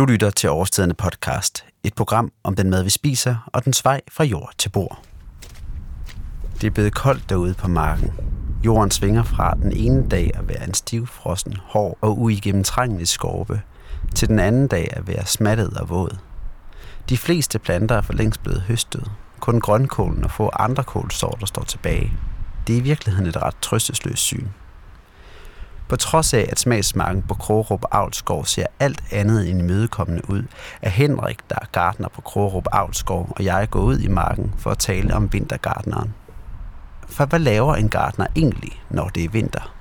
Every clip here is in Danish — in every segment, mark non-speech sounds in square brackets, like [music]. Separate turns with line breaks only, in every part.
Du lytter til Overstedende podcast, et program om den mad, vi spiser, og den vej fra jord til bord. Det er blevet koldt derude på marken. Jorden svinger fra den ene dag at være en stivfrossen, hård og uigennemtrængelig skorpe, til den anden dag at være smattet og våd. De fleste planter er for længst blevet høstet. Kun grønkålen og få andre kålsorter står tilbage. Det er i virkeligheden et ret trøstesløst syn. På trods af, at smagsmarken på Krogerup Avlsgård ser alt andet end imødekommende ud, er Henrik, der er gartner på Krogerup Avlsgård, og jeg går ud i marken for at tale om vintergartneren. For hvad laver en gartner egentlig, når det er vinter?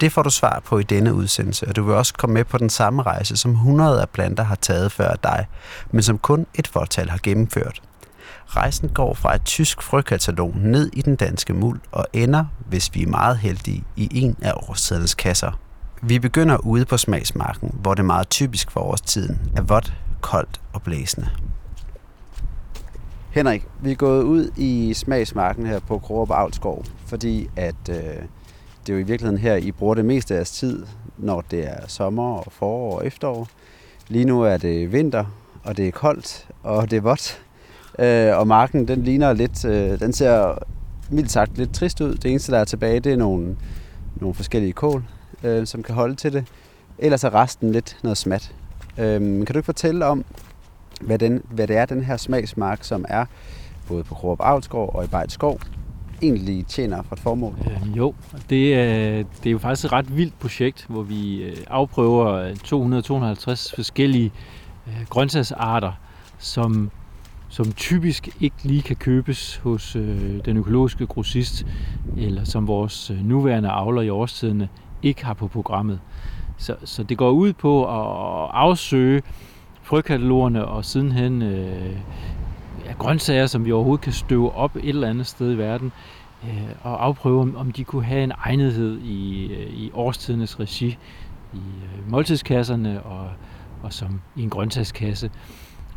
Det får du svar på i denne udsendelse, og du vil også komme med på den samme rejse, som hundrede af planter har taget før dig, men som kun et fortal har gennemført. Rejsen går fra et tysk frøkatalog ned i den danske muld og ender, hvis vi er meget heldige, i en af årstidens kasser. Vi begynder ude på smagsmarken, hvor det meget typisk for årstiden er vådt, koldt og blæsende. Henrik, vi er gået ud i smagsmarken her på Krogerup Avlsgård, fordi at øh, det er jo i virkeligheden her, I bruger det meste af jeres tid, når det er sommer og forår og efterår. Lige nu er det vinter, og det er koldt, og det er vådt. Øh, og marken, den ligner lidt, øh, den ser mildt sagt lidt trist ud. Det eneste, der er tilbage, det er nogle, nogle forskellige kål, øh, som kan holde til det. Ellers er resten lidt noget smat. Øh, kan du ikke fortælle om, hvad, den, hvad det er, den her smagsmark, som er både på Krogerup Avlsgård og i Bejtskov, egentlig tjener for et formål?
Øh, jo, det er, det er jo faktisk et ret vildt projekt, hvor vi øh, afprøver øh, 200-250 forskellige øh, grøntsagsarter, som som typisk ikke lige kan købes hos øh, den økologiske grossist, eller som vores øh, nuværende avler i årstiderne ikke har på programmet. Så, så det går ud på at afsøge frøkatalogerne og sidenhen øh, ja, grøntsager, som vi overhovedet kan støve op et eller andet sted i verden, øh, og afprøve, om, om de kunne have en egnethed i, øh, i årstidernes regi, i øh, måltidskasserne og, og som i en grøntsagskasse.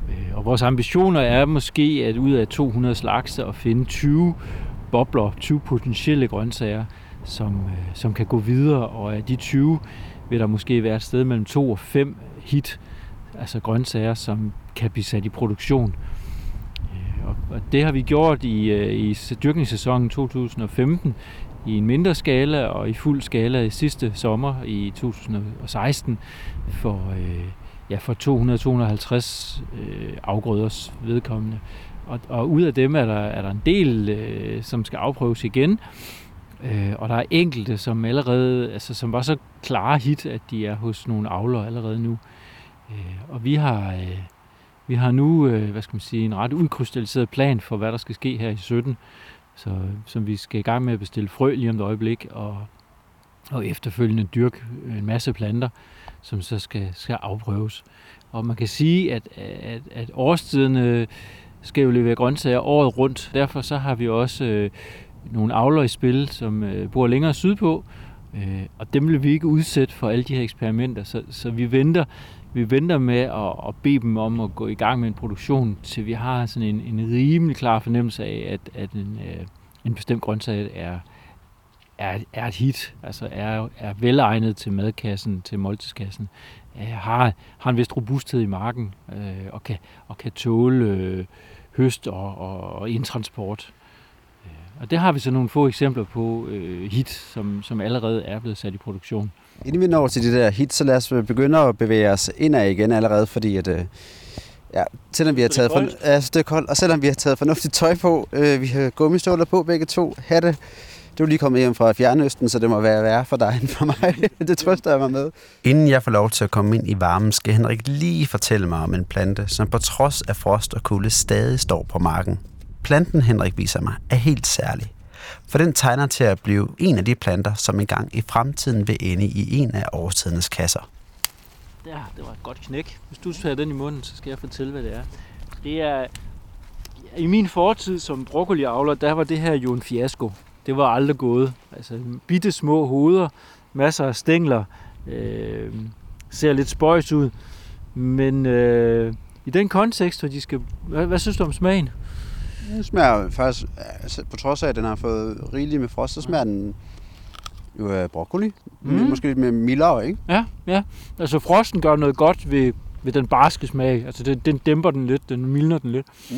Øh, og vores ambitioner er måske, at ud af 200 slags at finde 20 bobler, 20 potentielle grøntsager, som, øh, som kan gå videre, og af de 20 vil der måske være et sted mellem 2 og 5 hit, altså grøntsager, som kan blive sat i produktion. Øh, og det har vi gjort i, i dyrkningssæsonen 2015 i en mindre skala og i fuld skala i sidste sommer i 2016 for øh, ja, for 200-250 øh, afgrøders vedkommende. Og, og ud af dem er der, er der en del, øh, som skal afprøves igen. Øh, og der er enkelte, som allerede, altså som var så klare hit, at de er hos nogle avler allerede nu. Øh, og vi har, øh, vi har nu, øh, hvad skal man sige, en ret udkrystalliseret plan for, hvad der skal ske her i 17. Så, som vi skal i gang med at bestille frø lige om et øjeblik, og, og efterfølgende dyrke en masse planter som så skal, skal afprøves. Og man kan sige, at, at, at årstiderne skal jo levere grøntsager året rundt. Derfor så har vi også øh, nogle avler i spil, som øh, bor længere sydpå, øh, og dem vil vi ikke udsætte for alle de her eksperimenter. Så, så vi venter vi venter med at, at bede dem om at gå i gang med en produktion, til vi har sådan en, en rimelig klar fornemmelse af, at, at en, øh, en bestemt grøntsag er, er, er et hit, altså er, er velegnet til madkassen, til måltidskassen, øh, har, har en vist robusthed i marken øh, og, kan, og kan tåle øh, høst og, og, og indtransport. Øh, og det har vi så nogle få eksempler på øh, hit, som, som allerede er blevet sat i produktion.
Inden vi når til de der hit, så lad os begynde at bevæge os indad igen allerede, fordi at, øh, ja, selvom vi har taget, for, ja, det er koldt, og selvom vi har taget fornuftigt tøj på, øh, vi har gummistøvler på begge to, hatte, du er lige kommet hjem fra Fjernøsten, så det må være værre for dig end for mig. [laughs] det trøster jeg mig med. Inden jeg får lov til at komme ind i varmen, skal Henrik lige fortælle mig om en plante, som på trods af frost og kulde stadig står på marken. Planten, Henrik viser mig, er helt særlig. For den tegner til at blive en af de planter, som engang i fremtiden vil ende i en af årstidens kasser.
Ja, det var et godt knæk. Hvis du tager den i munden, så skal jeg fortælle, hvad det er. Det er... I min fortid som broccoli-avler, der var det her jo en fiasko det var aldrig gået. Altså bitte små hoveder, masser af stængler, øh, ser lidt spøjs ud. Men øh, i den kontekst, hvor de skal... Hvad, hvad synes du om smagen?
Det smager faktisk, altså, på trods af, at den har fået rigeligt med frost, så smager den jo af broccoli. Mm. Måske lidt mere mildere, ikke?
Ja, ja. Altså frosten gør noget godt ved, ved den barske smag. Altså den, den dæmper den lidt, den mildner den lidt. Mm.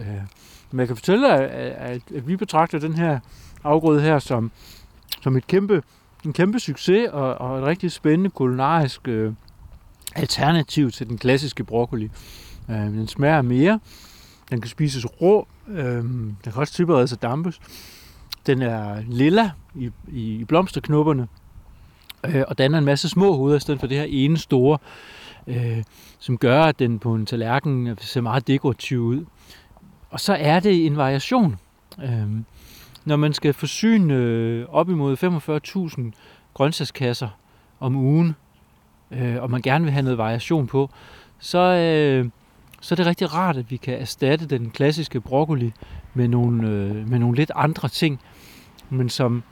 Øh, men jeg kan fortælle, at, at, at vi betragter den her afgrøde her som, som et kæmpe, en kæmpe succes og, og et rigtig spændende kulinarisk øh, alternativ til den klassiske broccoli. Øh, den smager mere. Den kan spises rå. Øh, den kan også tilberedes og dampes. Den er lilla i, i, i blomsterknopperne. Øh, og danner en masse små hoveder i stedet for det her ene store, øh, som gør, at den på en tallerken ser meget dekorativ ud. Og så er det en variation. Øh, når man skal forsyne øh, op imod 45.000 grøntsagskasser om ugen, øh, og man gerne vil have noget variation på, så, øh, så er det rigtig rart, at vi kan erstatte den klassiske broccoli med nogle, øh, med nogle lidt andre ting, men som,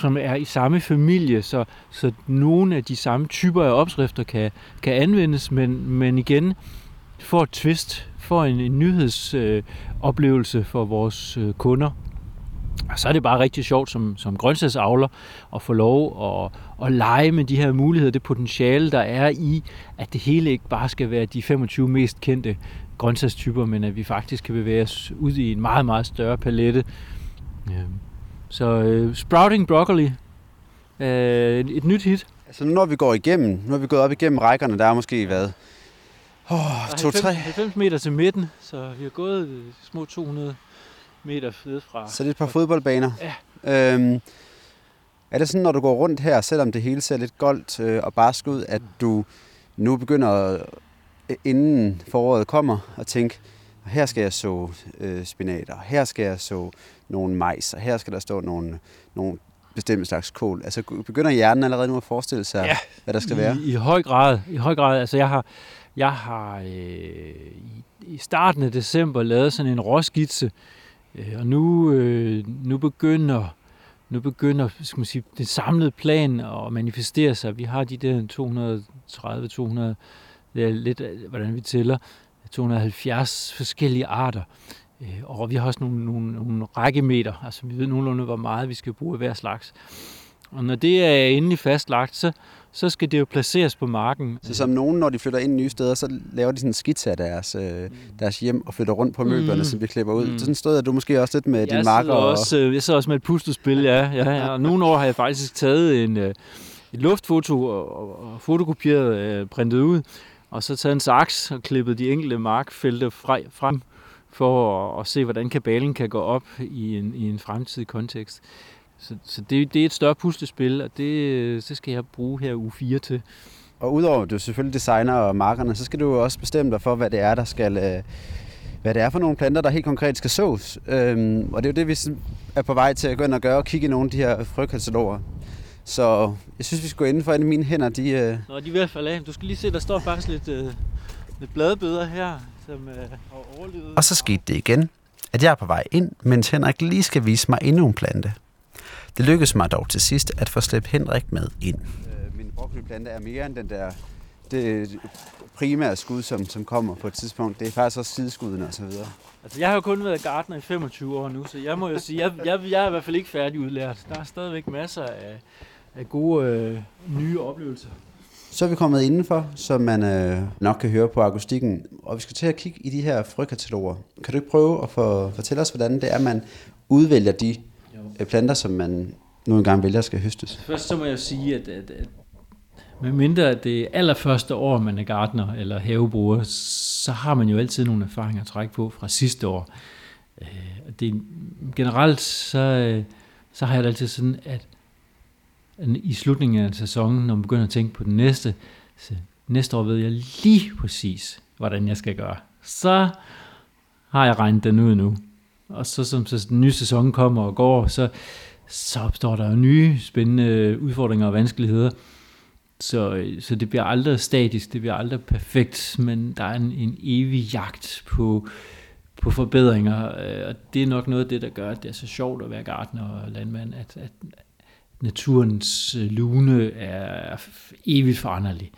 som er i samme familie, så, så nogle af de samme typer af opskrifter kan, kan anvendes, men, men igen får et twist, får en, en nyhedsoplevelse øh, for vores øh, kunder. Og så er det bare rigtig sjovt som, som grøntsagsavler at få lov at, at lege med de her muligheder, det potentiale, der er i, at det hele ikke bare skal være de 25 mest kendte grøntsagstyper, men at vi faktisk kan bevæge os ud i en meget, meget større palette. Så uh, Sprouting Broccoli, uh, et, nyt hit.
Altså når vi går igennem, nu har vi gået op igennem rækkerne, der er måske hvad?
Oh, 90, 90 meter til midten, så vi har gået små 200 meter ned fra...
Så det er et par fodboldbaner. Ja. Øhm, er det sådan, når du går rundt her, selvom det hele ser lidt goldt øh, og barsk ud, at du nu begynder, øh, inden foråret kommer, at tænke, her skal jeg så øh, spinater, her skal jeg så nogle majs, og her skal der stå nogle, nogle bestemte slags kål. Altså begynder hjernen allerede nu at forestille sig, ja, hvad der skal
i,
være?
I høj grad. I høj grad. Altså jeg har, jeg har øh, i, i starten af december lavet sådan en råskitse, Øh, Øh, og nu, øh, nu begynder nu begynder skal man sige, den samlede plan at manifestere sig. Vi har de der 230, 200, det er lidt, hvordan vi tæller, 270 forskellige arter. Øh, og vi har også nogle, nogle, nogle rækkemeter, altså vi ved nogenlunde, hvor meget vi skal bruge af hver slags. Og når det er endelig fastlagt, så, så skal det jo placeres på marken.
Så som nogen, når de flytter ind nye steder, så laver de sådan en skitse af deres, øh, mm. deres hjem og flytter rundt på møblerne, mm. som vi klipper ud. Mm. Sådan stod du måske også lidt med jeg din marker.
Også, og... Jeg sidder også med et puslespil, ja. ja, ja. Og nogle år har jeg faktisk taget en, øh, et luftfoto og, og, fotokopiereret, øh, printet ud, og så taget en saks og klippet de enkelte markfelter frem for at, at se, hvordan kabalen kan gå op i en, i en fremtidig kontekst. Så, så det, det er et større puslespil, og det, det skal jeg bruge her uge 4 til.
Og udover at du selvfølgelig designer og markerne, så skal du også bestemme dig for, hvad det er, der skal, øh, hvad det er for nogle planter, der helt konkret skal sås. Øhm, og det er jo det, vi er på vej til at gå ind og gøre, og kigge i nogle af de her frøkataloger. Så jeg synes, vi skal gå inden for en af mine hænder. De, øh...
Nå, de er ved at falde af. Du skal lige se, der står faktisk lidt, øh, lidt bladbøder her, som øh, har overlevet.
Og så skete det igen, at jeg er på vej ind, mens Henrik lige skal vise mig endnu en plante. Det lykkedes mig dog til sidst at få slæbt Henrik med ind. Øh, min broccoliplante er mere end den der det primære skud, som, som kommer på et tidspunkt. Det er faktisk også sideskuddene osv.
Altså, jeg har jo kun været gartner i 25 år nu, så jeg må jo sige, jeg, jeg, jeg er i hvert fald ikke færdig udlært. Der er stadigvæk masser af, af gode øh, nye oplevelser.
Så er vi kommet indenfor, som man øh, nok kan høre på akustikken, og vi skal til at kigge i de her frøkataloger. Kan du ikke prøve at for, fortælle os, hvordan det er, man udvælger de. Øh, planter, som man nu engang vælger skal høstes?
Først så må jeg sige, at, at, at med mindre at det er allerførste år, man er gartner eller havebruger, så har man jo altid nogle erfaringer at trække på fra sidste år. Øh, det, generelt så, øh, så har jeg det altid sådan, at i slutningen af sæsonen, når man begynder at tænke på den næste, så næste år ved jeg lige præcis, hvordan jeg skal gøre. Så har jeg regnet den ud nu. Og så som så den nye sæson kommer og går, så, så opstår der jo nye spændende udfordringer og vanskeligheder. Så, øh, så det bliver aldrig statisk, det bliver aldrig perfekt, men der er en, en evig jagt på, på forbedringer, øh, og det er nok noget af det, der gør, at det er så sjovt at være gartner og landmand, at, at naturens øh, lune er evigt foranderlig.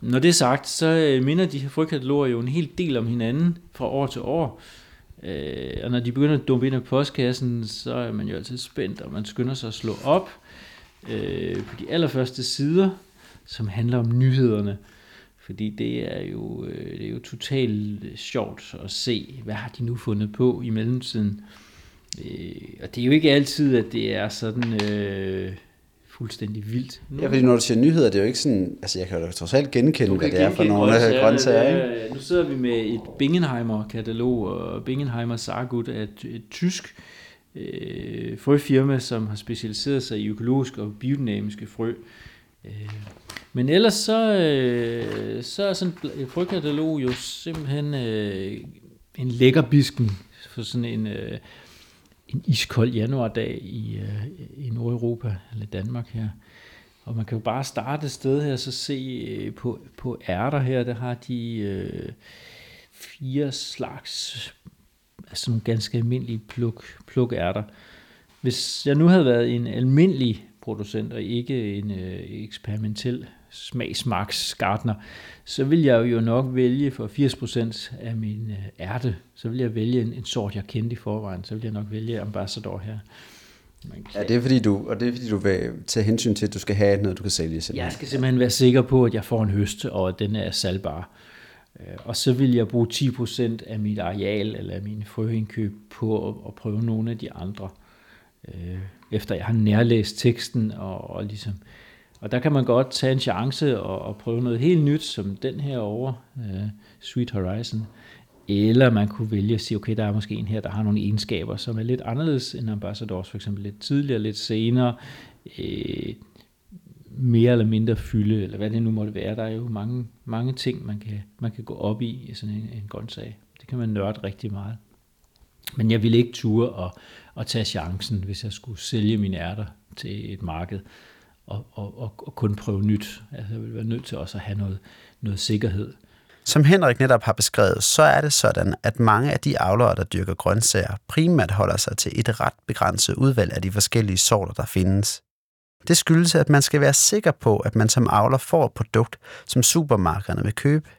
Når det er sagt, så minder de her frøkataloger jo en hel del om hinanden fra år til år. Øh, og når de begynder at dumpe ind i postkassen, så er man jo altid spændt, og man skynder sig at slå op øh, på de allerførste sider, som handler om nyhederne. Fordi det er jo, øh, det er jo totalt øh, sjovt at se, hvad har de nu fundet på i mellemtiden. Øh, og det er jo ikke altid, at det er sådan øh, fuldstændig vildt.
Nu, ja, fordi når du siger nyheder, det er jo ikke sådan, altså jeg kan jo trods alt genkende, hvad det er for nogle af grøntsager.
Ikke? Nu sidder vi med et Bingenheimer-katalog, og Bingenheimer Saargut er et, et tysk øh, frøfirma, som har specialiseret sig i økologiske og biodynamiske frø. Øh, men ellers så, øh, så er sådan et frøkatalog jo simpelthen øh, en lækker bisken for sådan en, øh, en iskold januardag i, øh, i Nordeuropa, eller Danmark her. Og man kan jo bare starte et sted her, så se øh, på, på ærter her, der har de øh, fire slags, altså nogle ganske almindelige pluk, plukærter. Hvis jeg nu havde været en almindelig producent, og ikke en øh, eksperimentel smagsmarksgartner, så vil jeg jo nok vælge for 80% af min øh, ærte, så vil jeg vælge en, en sort, jeg kendte i forvejen, så vil jeg nok vælge Ambassador her.
Ja, det er fordi du, og det er fordi du vil tage hensyn til, at du skal have noget, du kan sælge.
Simpelthen. Jeg skal simpelthen være sikker på, at jeg får en høst, og at den er salgbar. Øh, og så vil jeg bruge 10% af mit areal eller min frøindkøb på at, at prøve nogle af de andre. Øh, efter jeg har nærlæst teksten og, og ligesom og der kan man godt tage en chance og, og prøve noget helt nyt, som den her over, øh, Sweet Horizon. Eller man kunne vælge at sige, okay, der er måske en her, der har nogle egenskaber, som er lidt anderledes end Ambassadors, for eksempel lidt tidligere, lidt senere, øh, mere eller mindre fylde, eller hvad det nu måtte være. Der er jo mange, mange ting, man kan, man kan gå op i i sådan en, en grøntsag. Det kan man nørde rigtig meget. Men jeg ville ikke ture og, og tage chancen, hvis jeg skulle sælge mine ærter til et marked og, og, og, og kun prøve nyt. Altså, jeg vil være nødt til også at have noget, noget sikkerhed.
Som Henrik netop har beskrevet, så er det sådan, at mange af de avlere, der dyrker grøntsager, primært holder sig til et ret begrænset udvalg af de forskellige sorter, der findes. Det skyldes, at man skal være sikker på, at man som avler får et produkt, som supermarkederne vil købe.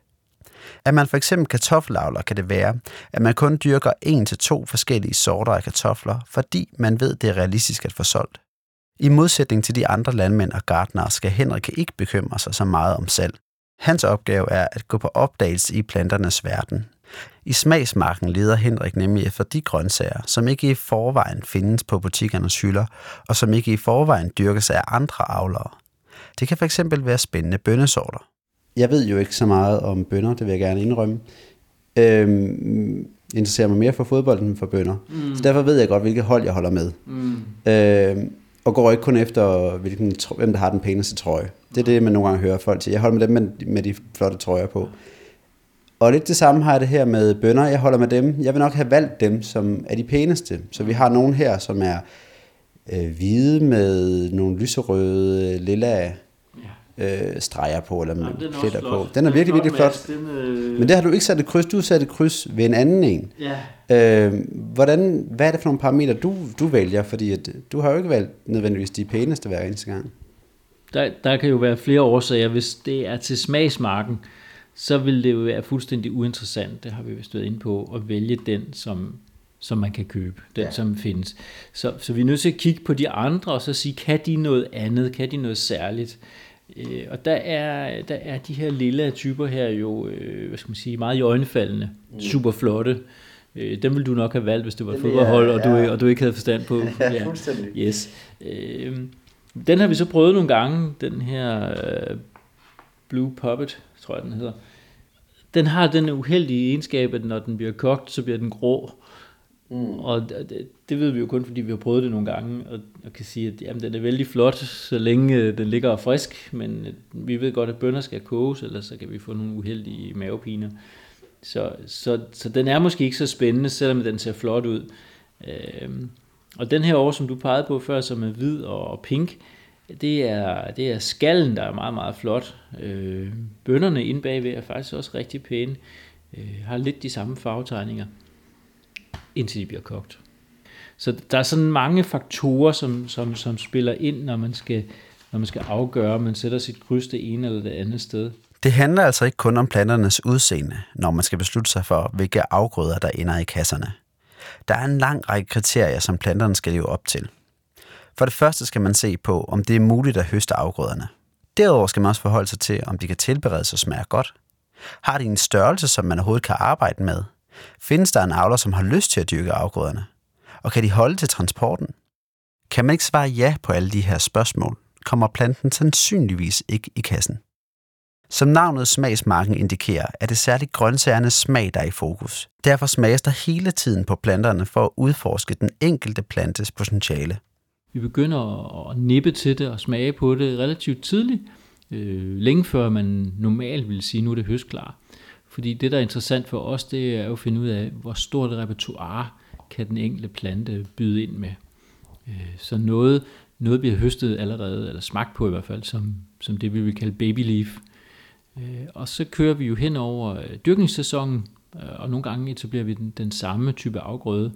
Er man for eksempel kartoffelavler, kan det være, at man kun dyrker en til to forskellige sorter af kartofler, fordi man ved, det er realistisk at få solgt. I modsætning til de andre landmænd og gartnere skal Henrik ikke bekymre sig så meget om salg. Hans opgave er at gå på opdagelse i planternes verden. I smagsmarken leder Henrik nemlig efter de grøntsager, som ikke i forvejen findes på butikkernes hylder, og som ikke i forvejen dyrkes af andre avlere. Det kan fx være spændende bønnesorter. Jeg ved jo ikke så meget om bønner, det vil jeg gerne indrømme. Øhm, interesserer mig mere for fodbold end for bønder. Mm. Så derfor ved jeg godt, hvilket hold jeg holder med. Mm. Øhm, og går ikke kun efter, hvilken, hvem der har den pæneste trøje. Det er det, man nogle gange hører folk til. Jeg holder med dem med, med de flotte trøjer på. Og lidt det samme har jeg det her med bønder. Jeg holder med dem. Jeg vil nok have valgt dem, som er de pæneste. Så vi har nogen her, som er øh, hvide med nogle lyserøde, lilla øh, streger på, eller med ja, pletter på. Den er, den virkelig, virkelig flot. Den, øh... Men det har du ikke sat et kryds, du har sat et kryds ved en anden en. Ja. Øh, hvordan, hvad er det for nogle parametre, du, du vælger? Fordi at, du har jo ikke valgt nødvendigvis de pæneste hver eneste gang.
Der, der kan jo være flere årsager. Hvis det er til smagsmarken, så vil det jo være fuldstændig uinteressant, det har vi vist været inde på, at vælge den, som, som man kan købe, den ja. som findes. Så, så vi er nødt til at kigge på de andre, og så sige, kan de noget andet, kan de noget særligt? Øh, og der er, der er de her lille typer her jo, øh, hvad skal man sige, meget i øjnefaldende, mm. super flotte. Øh, dem ville du nok have valgt, hvis det var et fodboldhold, og, ja. du, og du ikke havde forstand på. [laughs]
Ja, ja. fuldstændig.
Yes. Øh, den har vi så prøvet nogle gange, den her øh, Blue Puppet, tror jeg den hedder. Den har den uheldige egenskab, at når den bliver kogt, så bliver den grå. Mm. Og det, det ved vi jo kun, fordi vi har prøvet det nogle gange, og, og kan sige, at jamen, den er vældig flot, så længe øh, den ligger frisk, men øh, vi ved godt, at bønder skal koges, ellers så kan vi få nogle uheldige mavepiner. Så, så, så den er måske ikke så spændende, selvom den ser flot ud. Øhm, og den her år, som du pegede på før, som er hvid og pink, det er, det er skallen, der er meget, meget flot. Øh, bønderne inde bagved er faktisk også rigtig pæne. Øh, har lidt de samme farvetegninger indtil de bliver kogt. Så der er sådan mange faktorer, som, som, som spiller ind, når man skal, når man skal afgøre, om man sætter sit kryds det ene eller det andet sted.
Det handler altså ikke kun om planternes udseende, når man skal beslutte sig for, hvilke afgrøder, der ender i kasserne. Der er en lang række kriterier, som planterne skal leve op til. For det første skal man se på, om det er muligt at høste afgrøderne. Derudover skal man også forholde sig til, om de kan tilberedes og smage godt. Har de en størrelse, som man overhovedet kan arbejde med? Findes der en avler, som har lyst til at dyrke afgrøderne? Og kan de holde til transporten? Kan man ikke svare ja på alle de her spørgsmål, kommer planten sandsynligvis ikke i kassen. Som navnet smagsmarken indikerer, er det særligt grøntsagernes smag, der er i fokus. Derfor smages der hele tiden på planterne for at udforske den enkelte plantes potentiale.
Vi begynder at nippe til det og smage på det relativt tidligt, øh, længe før man normalt vil sige, nu er det høstklar. Fordi det, der er interessant for os, det er jo at finde ud af, hvor stort et repertoire kan den enkelte plante byde ind med. Øh, så noget, noget bliver høstet allerede, eller smagt på i hvert fald, som, som det vi vil kalde baby leaf. Øh, og så kører vi jo hen over øh, dyrkningssæsonen, og nogle gange etablerer vi den, den samme type afgrøde,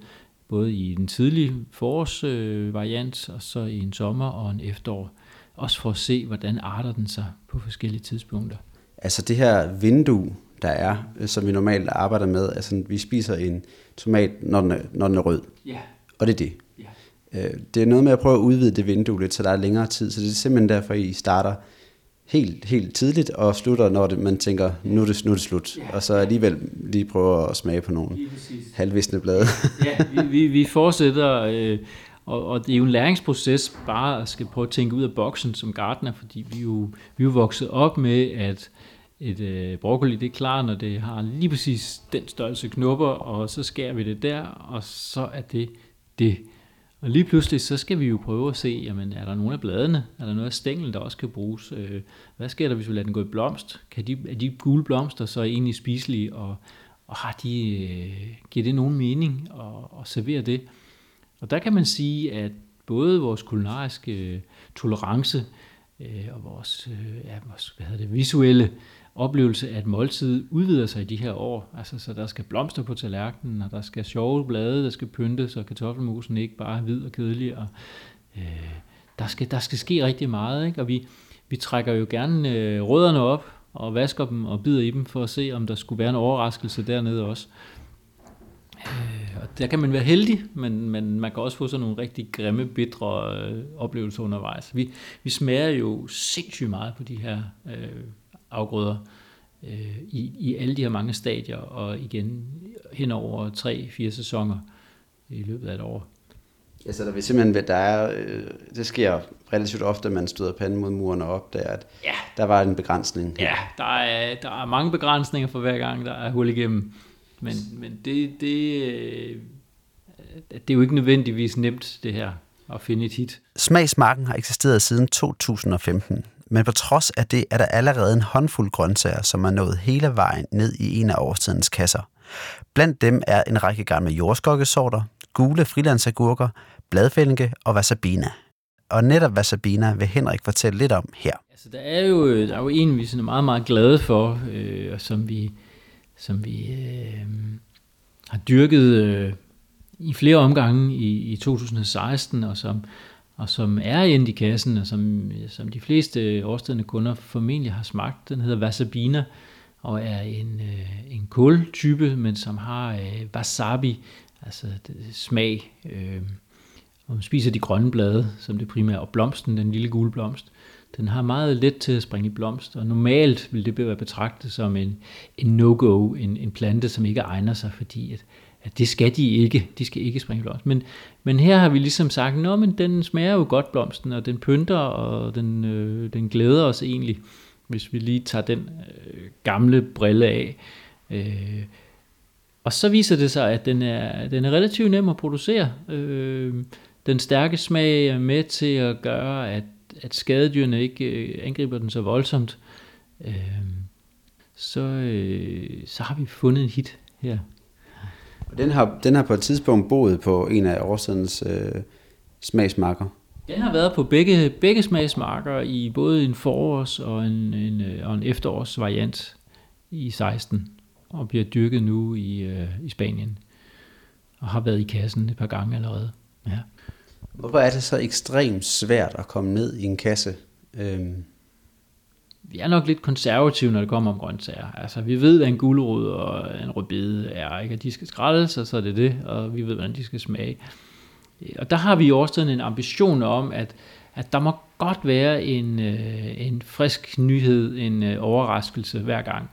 både i den tidlige forårsvariant, og så i en sommer og en efterår. Også for at se, hvordan arter den sig på forskellige tidspunkter.
Altså det her vindue, der er, som vi normalt arbejder med, altså vi spiser en tomat, når den er, når den er rød.
Ja.
Og det er det. Ja. Det er noget med at prøve at udvide det vindue lidt, så der er længere tid. Så det er simpelthen derfor, I starter helt, helt tidligt og slutter, når det, man tænker, nu er det, nu er det slut. Ja. Og så alligevel lige prøver at smage på nogle halvvisne blade.
ja, vi, vi, vi fortsætter, øh, og, og det er jo en læringsproces bare at skal prøve at tænke ud af boksen som gartner, fordi vi jo, vi er jo vokset op med, at et øh, broccoli, det er klar, når det har lige præcis den størrelse knopper, og så skærer vi det der, og så er det det. Og lige pludselig, så skal vi jo prøve at se, jamen, er der nogle af bladene, er der noget af stænglen, der også kan bruges? Øh, hvad sker der, hvis vi lader den gå i blomst? Kan de, er de gule blomster så egentlig spiselige, og, og har de, øh, giver det nogen mening at, at servere det? Og der kan man sige, at både vores kulinariske øh, tolerance øh, og vores, øh, ja, vores hvad hedder det, visuelle oplevelse af et måltid udvider sig i de her år. Altså, så der skal blomster på tallerkenen, og der skal sjove blade, der skal pynte, så kartoffelmusen ikke bare er hvid og kedelig. Og, øh, der, skal, der skal ske rigtig meget, ikke? og vi, vi trækker jo gerne øh, rødderne op og vasker dem og bider i dem for at se, om der skulle være en overraskelse dernede også. Øh, og der kan man være heldig, men, men man kan også få sådan nogle rigtig grimme, bitre øh, oplevelser undervejs. Vi, vi smager jo sindssygt meget på de her øh, afgrøder øh, i, i alle de her mange stadier, og igen hen over tre-fire sæsoner i løbet af et år.
Ja, så der vil simpelthen, der er, øh, det sker relativt ofte, at man støder panden mod muren og opdager, at ja. der var en begrænsning.
Ja, der er, der er mange begrænsninger for hver gang, der er hul igennem. Men, men det, det, øh, det er jo ikke nødvendigvis nemt, det her, at finde et hit.
Smagsmarken har eksisteret siden 2015, men på trods af det er der allerede en håndfuld grøntsager, som er nået hele vejen ned i en af årstidens kasser. Blandt dem er en række gamle jordskokkesorter, gule frilandsagurker, bladfællinge og wasabina. Og netop wasabina vil Henrik fortælle lidt om her.
Altså, der er jo, øh, der er jo en, vi er meget, meget glade for, øh, og som vi, som vi øh, har dyrket øh, i flere omgange i, i 2016, og som, og som er endt i kassen, og som, som de fleste årstidende kunder formentlig har smagt. Den hedder Wasabina, og er en, øh, en kåltype, men som har øh, wasabi, altså det, smag. Øh, og man spiser de grønne blade, som det primære, og blomsten, den lille gule blomst, den har meget let til at springe i blomst, og normalt vil det være betragtet som en, en no-go, en, en plante, som ikke egner sig, fordi at, at det skal de ikke, de skal ikke springe i blomst. Men, men her har vi ligesom sagt, nå, men den smager jo godt blomsten, og den pynter, og den, øh, den glæder os egentlig, hvis vi lige tager den øh, gamle brille af. Øh, og så viser det sig, at den er, den er relativt nem at producere. Øh, den stærke smag er med til at gøre, at, at skadedyrene ikke øh, angriber den så voldsomt. Øh, så, øh, så har vi fundet en hit her.
Og den har, den har på et tidspunkt boet på en af årsidens øh, smagsmarker.
Den har været på begge, begge smagsmarker i både en forårs- og en, en, øh, og en efterårsvariant i 16, og bliver dyrket nu i, øh, i Spanien, og har været i kassen et par gange allerede. Ja.
Hvorfor er det så ekstremt svært at komme ned i en kasse? Øhm
vi er nok lidt konservative, når det kommer om grøntsager. Altså, vi ved, hvad en gulerod og en rødbede er, ikke? Og de skal skrælles, og så er det det, og vi ved, hvordan de skal smage. Og der har vi også sådan en ambition om, at, at der må godt være en, øh, en frisk nyhed, en øh, overraskelse hver gang.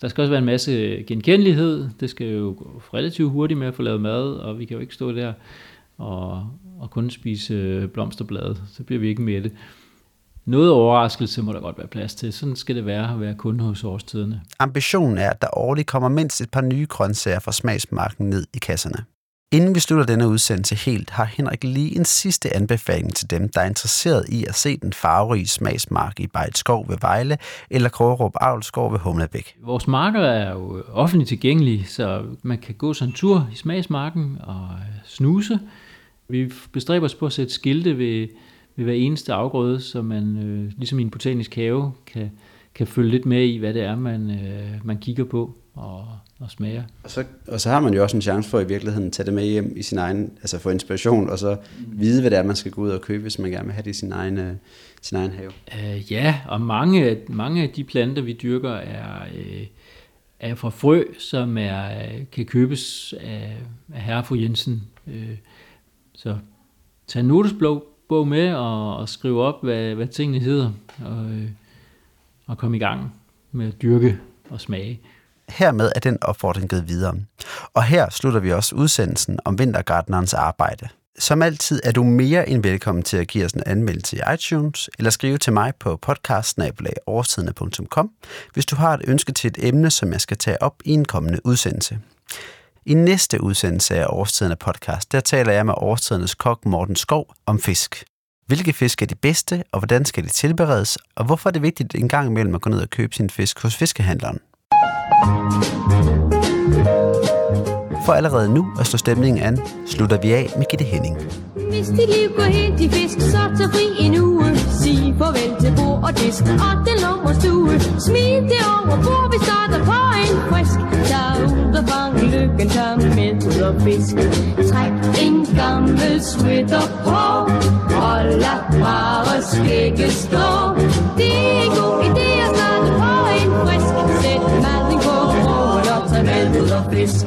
Der skal også være en masse genkendelighed. Det skal jo gå relativt hurtigt med at få lavet mad, og vi kan jo ikke stå der og, og kun spise øh, blomsterblade. Så bliver vi ikke med det. Noget overraskelse må der godt være plads til. Sådan skal det være at være kunde hos årstiderne.
Ambitionen er, at der årligt kommer mindst et par nye grøntsager fra smagsmarken ned i kasserne. Inden vi slutter denne udsendelse helt, har Henrik lige en sidste anbefaling til dem, der er interesseret i at se den farverige smagsmark i Bejt Skov ved Vejle eller Krågerup Avlskov ved Humlebæk.
Vores marker er jo offentligt tilgængelige, så man kan gå sådan en tur i smagsmarken og snuse. Vi bestræber os på at sætte skilte ved, ved hver eneste afgrøde, så man, øh, ligesom i en botanisk have, kan, kan følge lidt med i, hvad det er, man, øh, man kigger på og, og smager.
Og så, og så har man jo også en chance for i virkeligheden at tage det med hjem i sin egen, altså få inspiration, og så vide, hvad det er, man skal gå ud og købe, hvis man gerne vil have det i sin egen, øh, sin egen have.
Uh, ja, og mange, mange af de planter, vi dyrker, er, uh, er fra frø, som er, kan købes af, af herre fru Jensen. Uh, så tag en bog med og, og skrive op, hvad, hvad tingene hedder, og, øh, og komme i gang med at dyrke og smage. Hermed er den opfordring givet videre. Og her slutter vi også udsendelsen om vintergartnerens arbejde. Som altid er du mere end velkommen til at give os en anmeldelse i iTunes, eller skrive til mig på podcastsnabelag.overtidende.com, hvis du har et ønske til et emne, som jeg skal tage op i en kommende udsendelse. I næste udsendelse af Årstiderne podcast, der taler jeg med Årstidernes kok Morten Skov om fisk. Hvilke fisk er de bedste, og hvordan skal de tilberedes, og hvorfor er det vigtigt en gang imellem at gå ned og købe sin fisk hos fiskehandleren? For allerede nu at slå stemningen an, slutter vi af med Gitte Henning. Hvis dit liv går helt i fisk, så tag fri en uge. Sig farvel til og disk og den lummer stue. Smid det over bord, vi starter på en frisk. Der ud og fang lykken, tør med ud og fisk. Træk en gammel sweater på, og lad bare skægge stå. Det er en god idé at starte på en frisk. Sæt maden på broen og tag med ud og fisk.